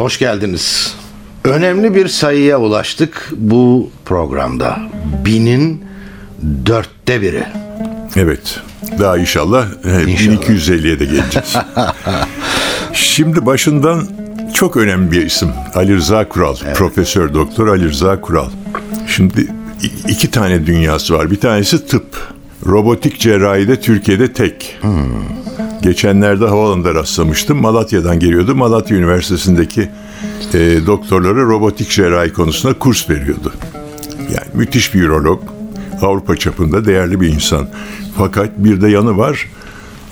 hoş geldiniz. Önemli bir sayıya ulaştık bu programda. Binin dörtte biri. Evet. Daha inşallah, İnşallah. 1250'ye de geleceğiz. Şimdi başından çok önemli bir isim. Ali Rıza Kural. Profesör Doktor Ali Rıza Kural. Şimdi iki tane dünyası var. Bir tanesi tıp. Robotik cerrahide Türkiye'de tek. Geçenlerde havalanında rastlamıştım. Malatya'dan geliyordu. Malatya Üniversitesi'ndeki e, doktorlara robotik cerrahi konusunda kurs veriyordu. Yani müthiş bir ürolog. Avrupa çapında değerli bir insan. Fakat bir de yanı var.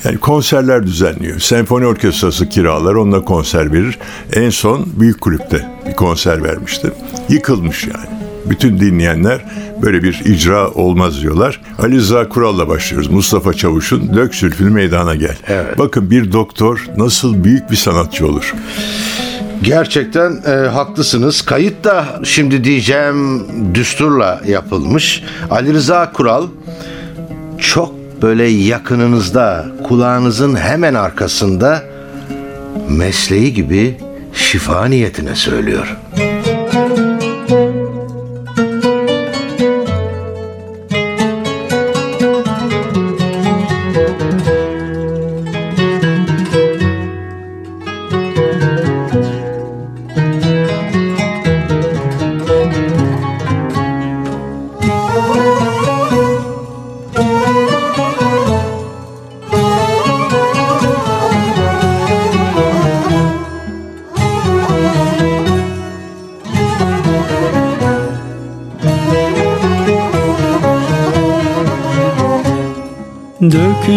Yani konserler düzenliyor. Senfoni orkestrası kiralar, onunla konser verir. En son Büyük Kulüp'te bir konser vermişti. Yıkılmış yani. Bütün dinleyenler böyle bir icra olmaz diyorlar. Ali Rıza Kural'la başlıyoruz. Mustafa Çavuş'un Dök Sülfünü Meydana Gel. Evet. Bakın bir doktor nasıl büyük bir sanatçı olur. Gerçekten e, haklısınız. Kayıt da şimdi diyeceğim düsturla yapılmış. Ali Rıza Kural çok böyle yakınınızda, kulağınızın hemen arkasında mesleği gibi şifa niyetine söylüyor. Dök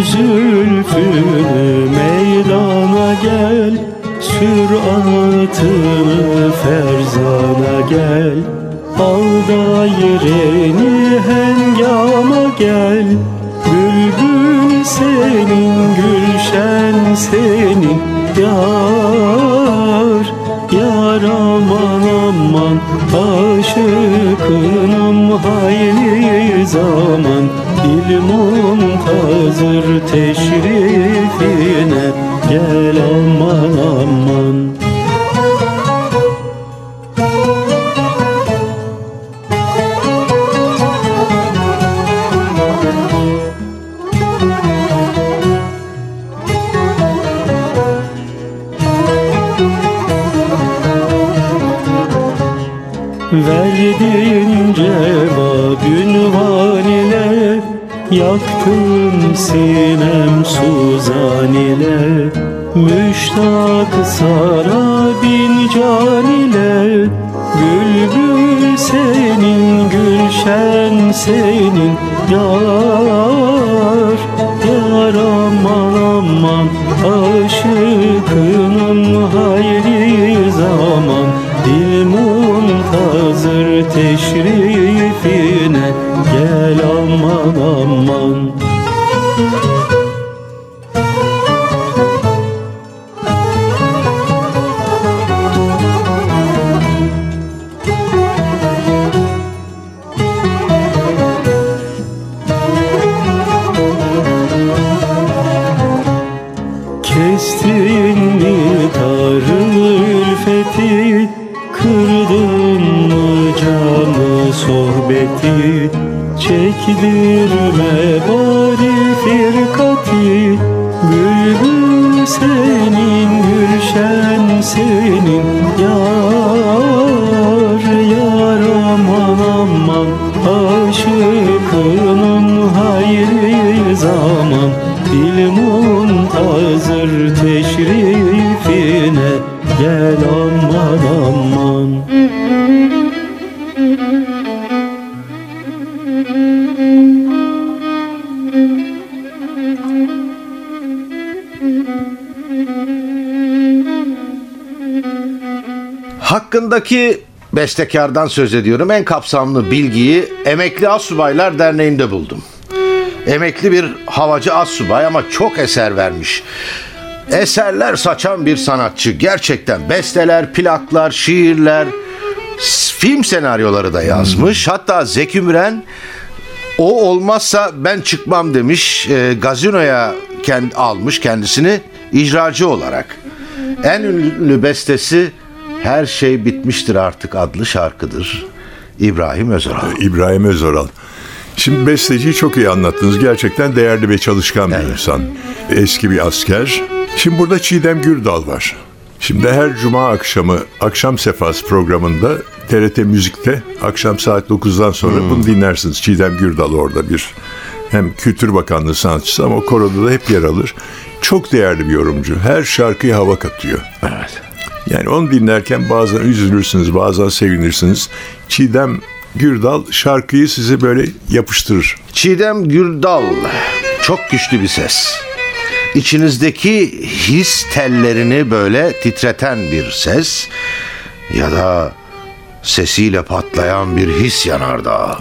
zülfünü meydana gel Sür atını ferzana gel. Al daireni hengama gel Bülbül senin, gülşen senin. Yar, yar aman aman Aşıkınım hayli zaman. Dil muntazır teşrifine Gel aman aman. Verdin cevap ile Yaktın sinem suzan ile Müştak sana bin can ile. Bülbül senin, gülşen senin Yar, yar aman aman Aşıkınım hayli zaman. Dil muntazır Gel aman aman Hakkındaki bestekardan söz ediyorum. En kapsamlı bilgiyi Emekli Asubaylar Derneği'nde buldum. Emekli bir havacı assubay ama çok eser vermiş. Eserler saçan bir sanatçı. Gerçekten besteler, plaklar, şiirler, film senaryoları da yazmış. Hatta Zeki Müren o olmazsa ben çıkmam demiş. E, gazinoya kend, almış kendisini icracı olarak. En ünlü bestesi Her Şey Bitmiştir Artık adlı şarkıdır. İbrahim Özoral. İbrahim Özoral. Şimdi besteciyi çok iyi anlattınız. Gerçekten değerli ve çalışkan bir insan. Eski bir asker. Şimdi burada Çiğdem Gürdal var. Şimdi her cuma akşamı Akşam Sefası programında TRT Müzik'te akşam saat 9'dan sonra bunu dinlersiniz. Çiğdem Gürdal orada bir hem Kültür Bakanlığı sanatçısı ama koroda da hep yer alır. Çok değerli bir yorumcu. Her şarkıya hava katıyor. Evet. Yani onu dinlerken bazen üzülürsünüz, bazen sevinirsiniz. Çiğdem Gürdal şarkıyı size böyle yapıştırır. Çiğdem Gürdal çok güçlü bir ses. İçinizdeki his tellerini böyle titreten bir ses ya da sesiyle patlayan bir his yanardağı.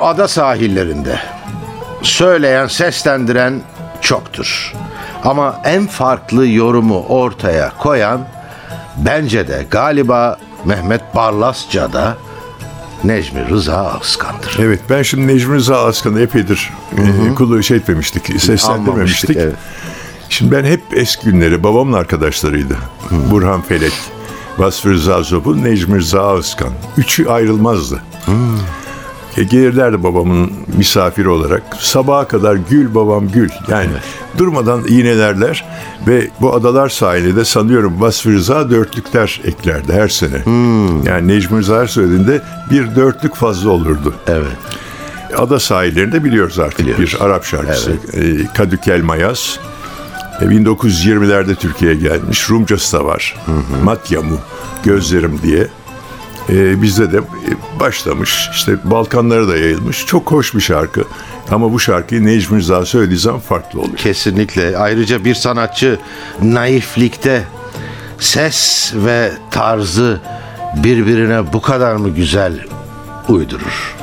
Ada sahillerinde söyleyen, seslendiren çoktur. Ama en farklı yorumu ortaya koyan bence de galiba Mehmet Barlasca'da Necmi Rıza Askan'dır. Evet ben şimdi Necmi Rıza Askan'ı epeydir e, kulu şey etmemiştik, seslendirmemiştik. Anlamıştık, evet. Şimdi ben hep eski günleri babamın arkadaşlarıydı. Burhan Felek, Vasfı Rıza Zobul, Necmi Rıza Askan. Üçü ayrılmazdı. E, gelirlerdi babamın misafiri olarak. Sabaha kadar gül babam gül. Yani durmadan iğnelerler ve bu adalar sahilinde sanıyorum Vasfı Rıza dörtlükler eklerdi her sene. Yani Necmi Rıza her söylediğinde bir dörtlük fazla olurdu. Evet. Ada sahillerinde biliyoruz artık Biliyoruz. bir Arap şarkısı. E, Kadükel Mayas. E, 1920'lerde Türkiye'ye gelmiş. Rumcası da var. Matyamu, Gözlerim diye. E, bizde de e, başlamış. İşte Balkanlara da yayılmış. Çok hoş bir şarkı. Ama bu şarkıyı Necmi Rıza söylediği zaman farklı oluyor. Kesinlikle. Ayrıca bir sanatçı naiflikte ses ve tarzı birbirine bu kadar mı güzel uydurur?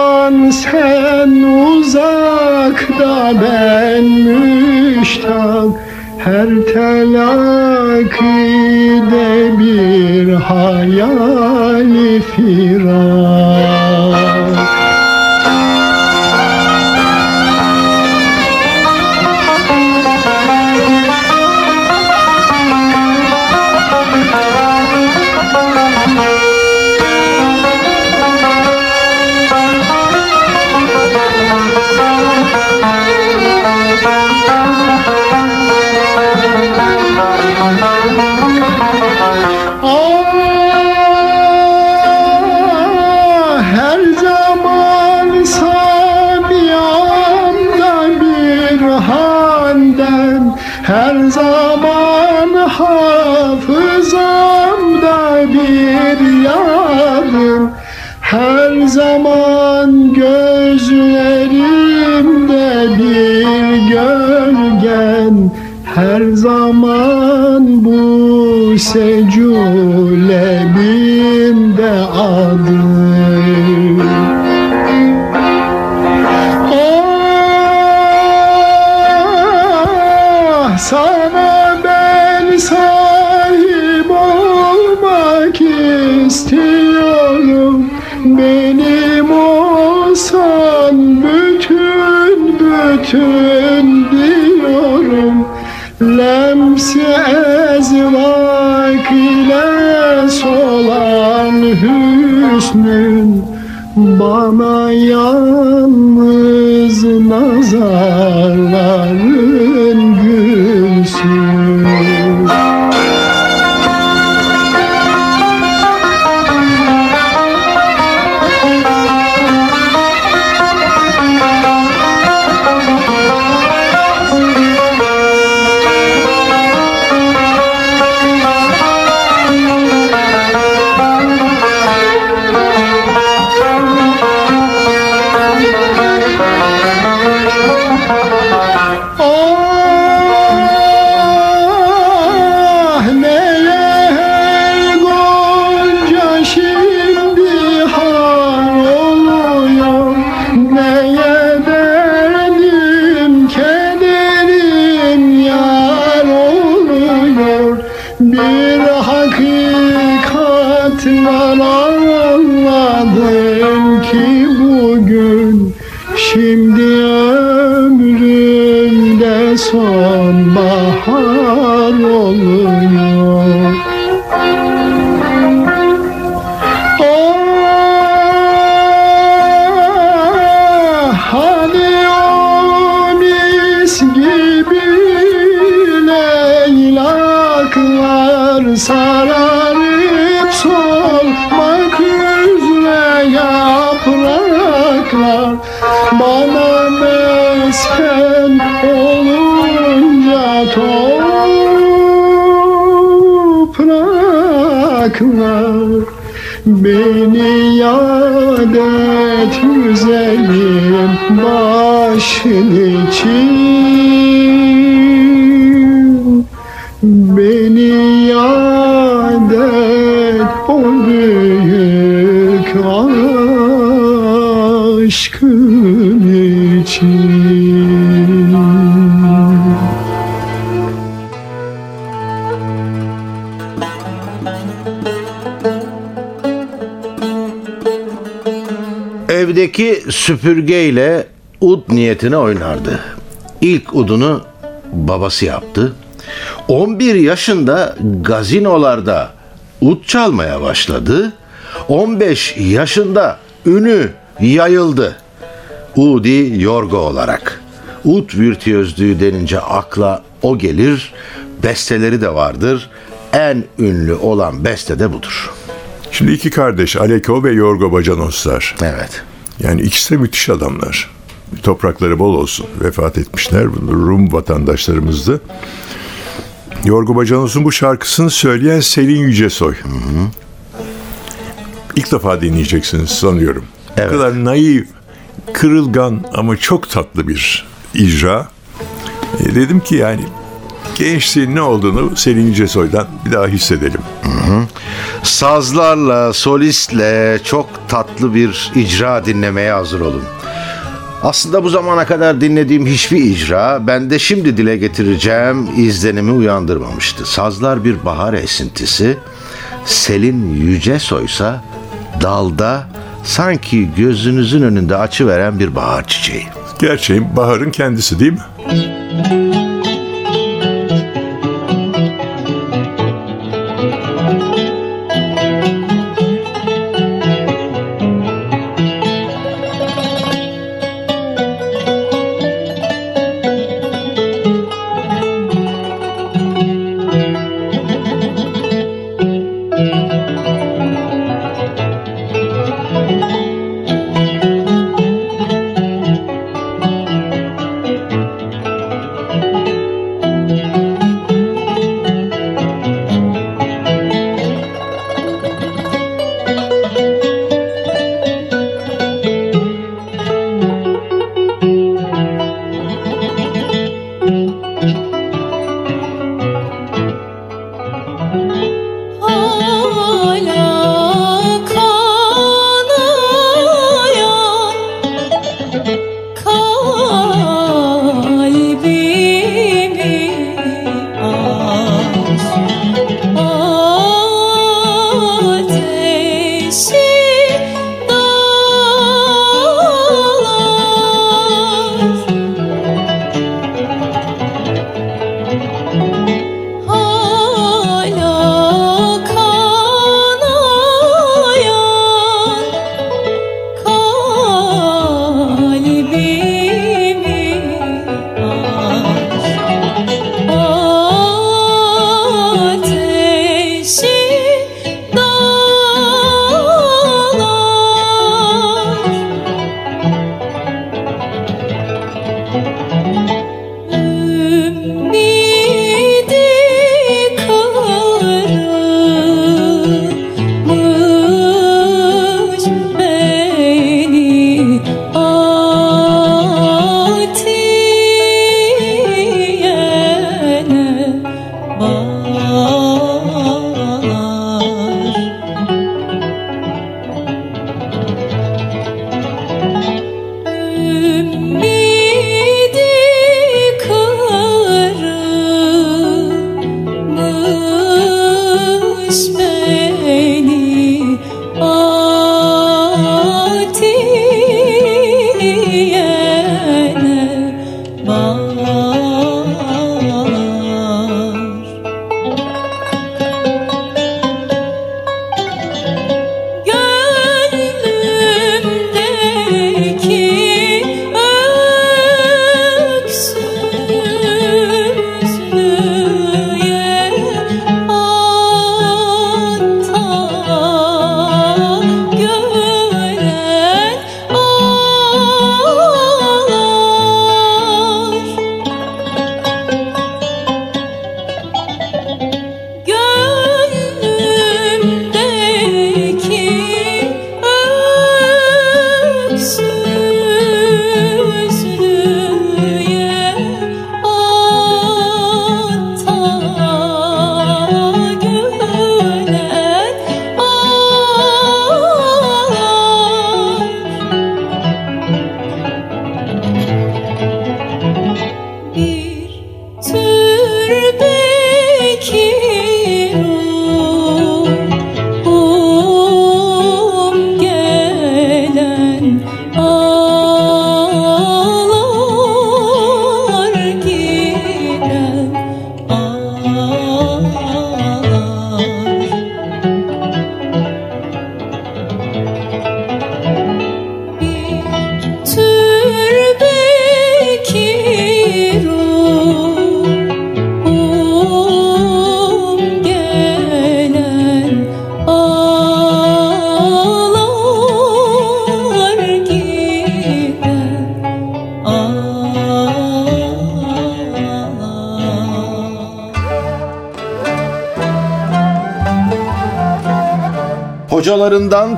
Zaman sen uzakta ben müştak. Her telakkide bir hayali firak secülebimde adım Evdeki süpürgeyle ud niyetine oynardı. İlk udunu babası yaptı. 11 yaşında gazinolarda ud çalmaya başladı. 15 yaşında ünü yayıldı. Udi Yorgo olarak. Ud virtüözlüğü denince akla o gelir. Besteleri de vardır. En ünlü olan beste de budur. Şimdi iki kardeş Aleko ve Yorgo Bacanoslar. Evet. Yani ikisi de müthiş adamlar. Toprakları bol olsun. Vefat etmişler. Rum vatandaşlarımızdı. Yorgo Bacanos'un bu şarkısını söyleyen Selin Yücesoy. İlk defa dinleyeceksiniz sanıyorum. Evet. Bu kadar naif, kırılgan ama çok tatlı bir icra. E, dedim ki yani gençliğin ne olduğunu Selin Yücesoy'dan bir daha hissedelim. Sazlarla, solistle çok tatlı bir icra dinlemeye hazır olun. Aslında bu zamana kadar dinlediğim hiçbir icra bende şimdi dile getireceğim izlenimi uyandırmamıştı. Sazlar bir bahar esintisi, Selin Yücesoysa dalda sanki gözünüzün önünde açıveren bir bahar çiçeği. Gerçeğin baharın kendisi değil mi? me.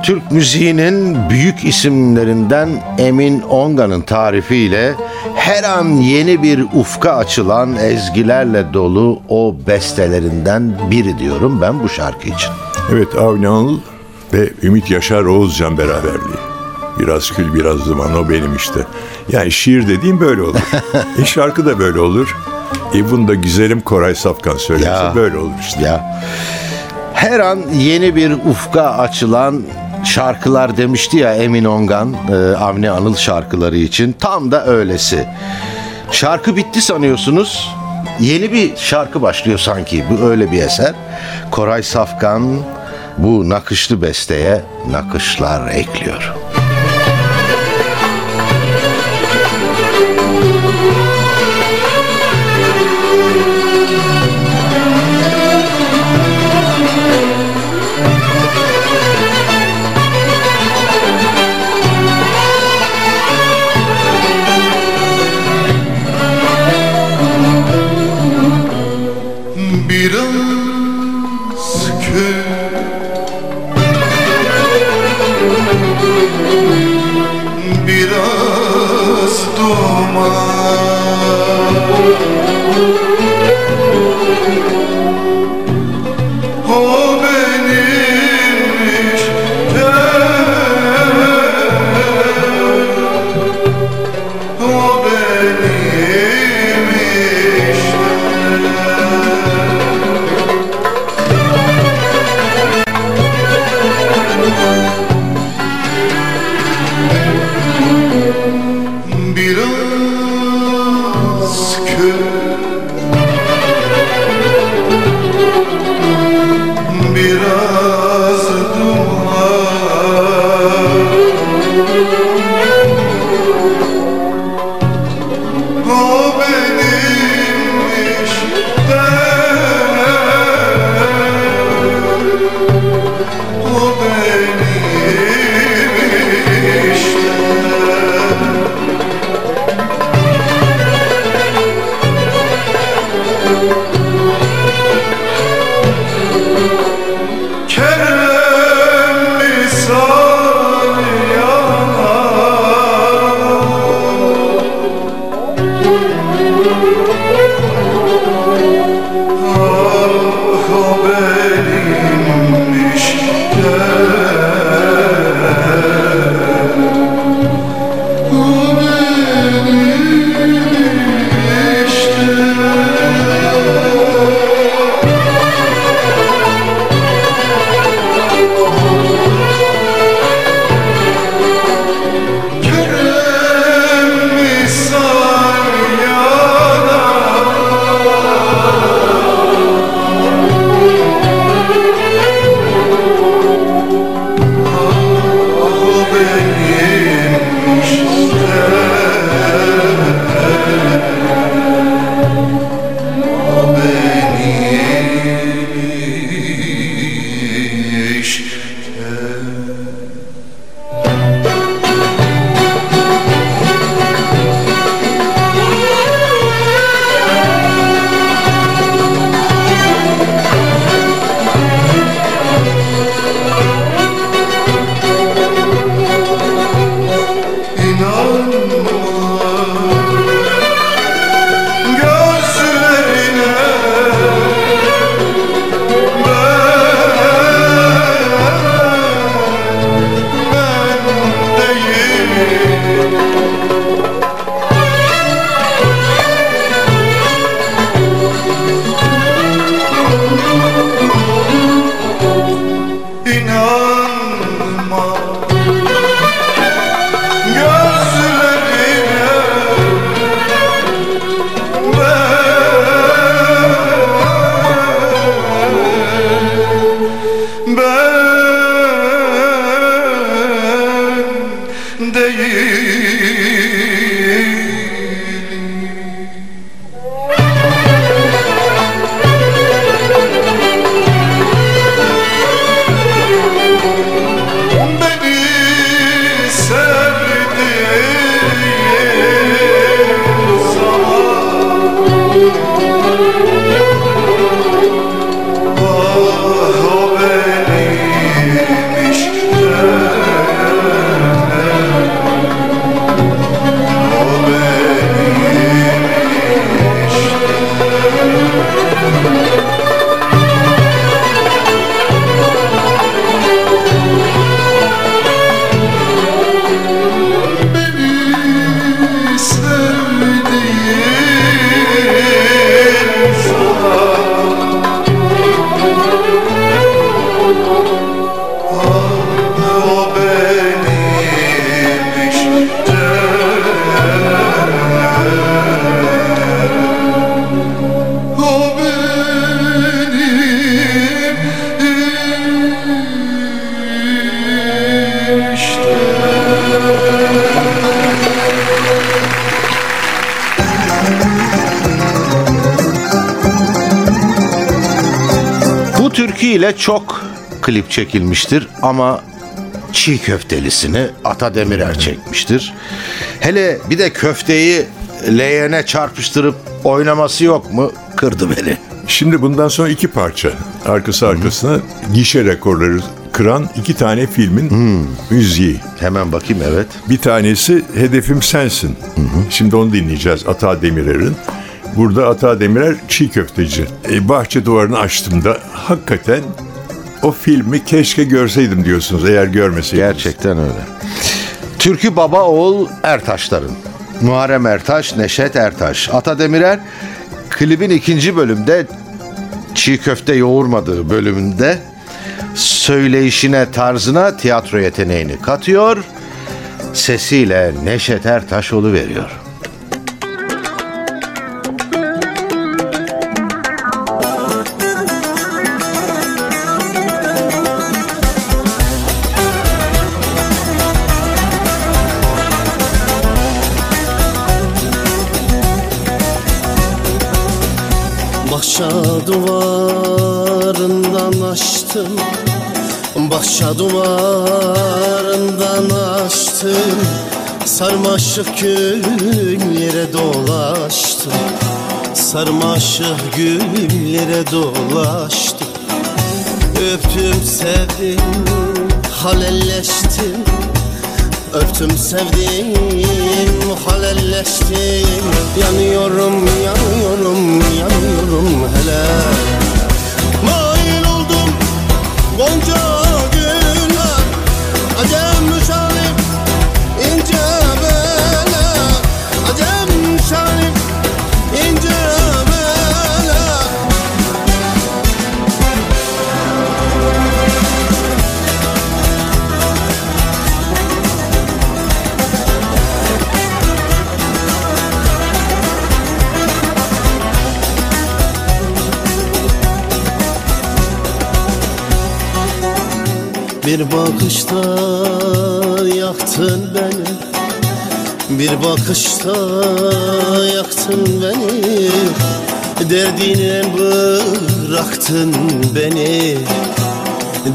Türk müziğinin büyük isimlerinden Emin Onga'nın tarifiyle her an yeni bir ufka açılan ezgilerle dolu o bestelerinden biri diyorum ben bu şarkı için. Evet Avni Anıl ve Ümit Yaşar Oğuzcan beraberliği. Biraz kül biraz duman o benim işte. Yani şiir dediğim böyle olur. e şarkı da böyle olur. E bunu da güzelim Koray Safkan söylerse Ya. böyle olur işte. Ya her an yeni bir ufka açılan şarkılar demişti ya Emin Ongan e, Avni Anıl şarkıları için tam da öylesi. Şarkı bitti sanıyorsunuz. Yeni bir şarkı başlıyor sanki. Bu öyle bir eser. Koray Safkan bu nakışlı besteye nakışlar ekliyor. İle çok klip çekilmiştir ama çiğ köftelisini Ata Demirer çekmiştir. Hele bir de köfteyi leğene çarpıştırıp oynaması yok mu? Kırdı beni. Şimdi bundan sonra iki parça arkası arkasına gişe rekorları kıran iki tane filmin müziği. Hemen bakayım evet. Bir tanesi Hedefim Sensin. Şimdi onu dinleyeceğiz Ata Demirer'in. Burada Ata Demirer çiğ köfteci. E, bahçe duvarını açtığımda hakikaten o filmi keşke görseydim diyorsunuz eğer görmeseydiniz. Gerçekten öyle. Türkü baba oğul Ertaşların. Muharrem Ertaş, Neşet Ertaş. Ata Demirer klibin ikinci bölümde çiğ köfte yoğurmadığı bölümünde söyleyişine, tarzına tiyatro yeteneğini katıyor. Sesiyle Neşet Ertaş veriyor. Bahçe duvarından açtım. Bahçe duvarından açtım. Sarmaşık güllere dolaştım. Sarmaşık güllere dolaştım. Öptüm sevdim halelleştim Öptüm sevdim halelleştim Yanıyorum yanıyorum yanıyorum hele. Mail oldum Gonca Bir bakışta yaktın beni. Bir bakışta yaktın beni. Derdine bıraktın beni.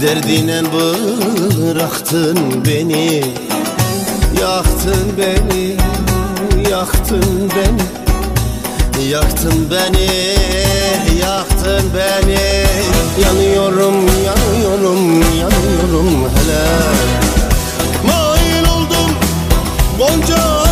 Derdine bıraktın beni. Yaktın beni, yaktın beni. Yaktın beni, yaktın beni Yanıyorum, yanıyorum, yanıyorum hele. Mail oldum Gonca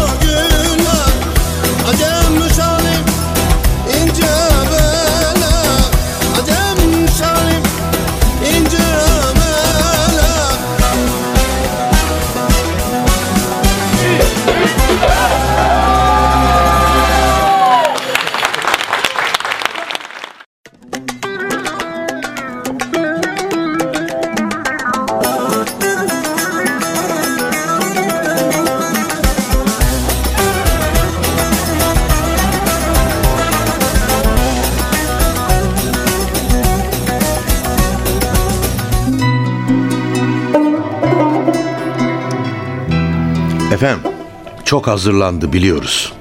çok hazırlandı biliyoruz.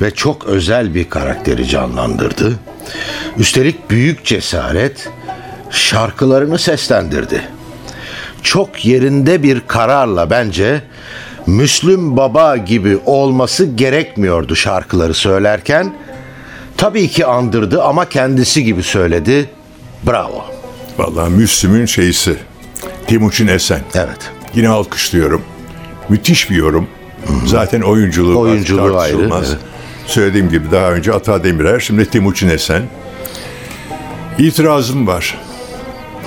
Ve çok özel bir karakteri canlandırdı. Üstelik büyük cesaret şarkılarını seslendirdi. Çok yerinde bir kararla bence Müslüm Baba gibi olması gerekmiyordu şarkıları söylerken. Tabii ki andırdı ama kendisi gibi söyledi. Bravo. Vallahi Müslüm'ün şeysi. Timuçin Esen. Evet. Yine alkışlıyorum. Müthiş bir yorum. Zaten oyunculuğu, Oyunculuğu ayrı, evet. Söylediğim gibi daha önce Ata Demirer, şimdi Timuçin Esen. İtirazım var.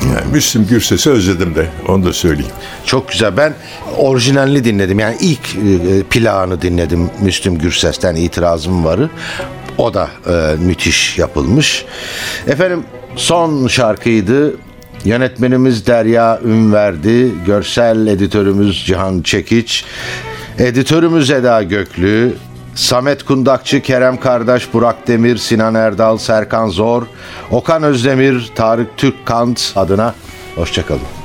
Yani Müslüm Gürses'i özledim de onu da söyleyeyim. Çok güzel. Ben orijinalini dinledim. Yani ilk e, plağını dinledim Müslüm Gürses'ten itirazım varı. O da e, müthiş yapılmış. Efendim son şarkıydı. Yönetmenimiz Derya Ünverdi, görsel editörümüz Cihan Çekiç, editörümüz Eda Göklü, Samet Kundakçı, Kerem Kardeş, Burak Demir, Sinan Erdal, Serkan Zor, Okan Özdemir, Tarık Türkkant adına hoşçakalın.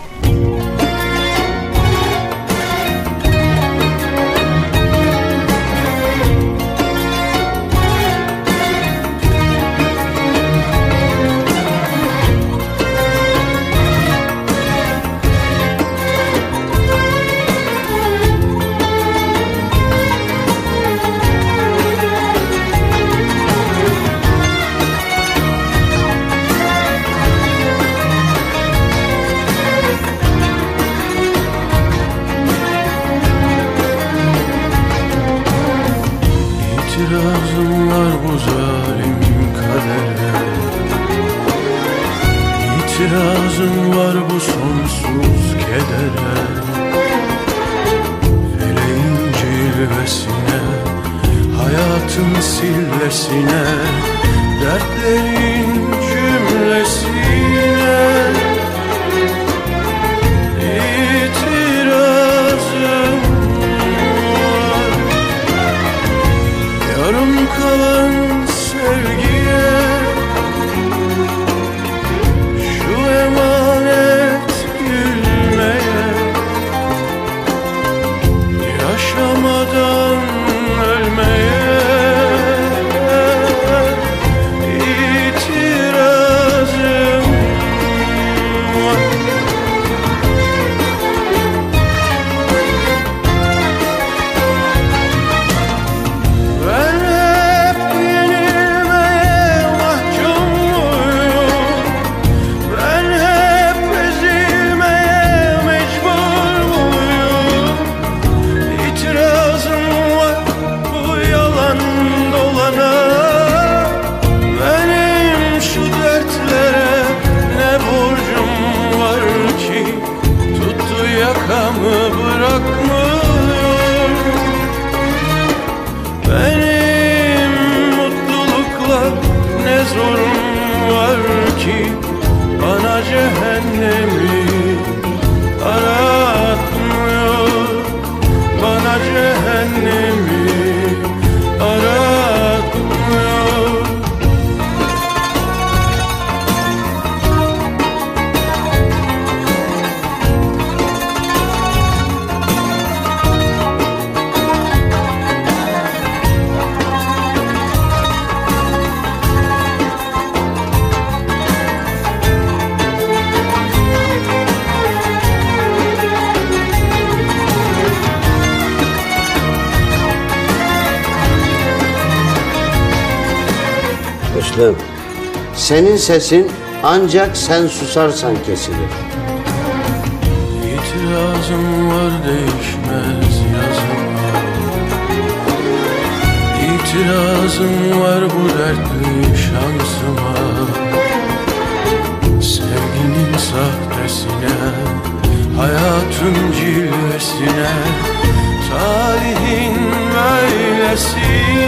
sine Dertlerin cümlesi. ki bana cehennemi aratmıyor Bana cehennemi Senin sesin ancak sen susarsan kesilir. İtirazım var değişmez yazım. İtirazım var bu dertli şansıma. Sevginin sahtesine Hayatın cilvesine Tarihin böylesine.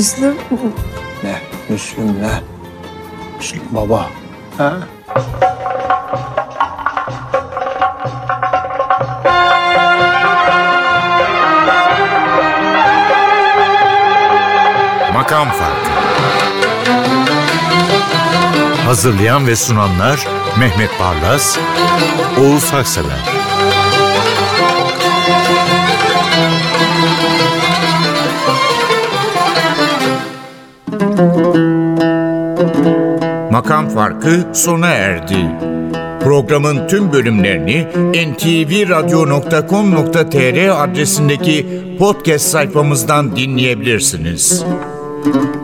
Müslüm. Ne? Müslüm ne? Müslüm baba. Ha? Makam Farkı Hazırlayan ve sunanlar Mehmet Barlas, Oğuz Haksever. makam farkı sona erdi. Programın tüm bölümlerini ntvradio.com.tr adresindeki podcast sayfamızdan dinleyebilirsiniz. Müzik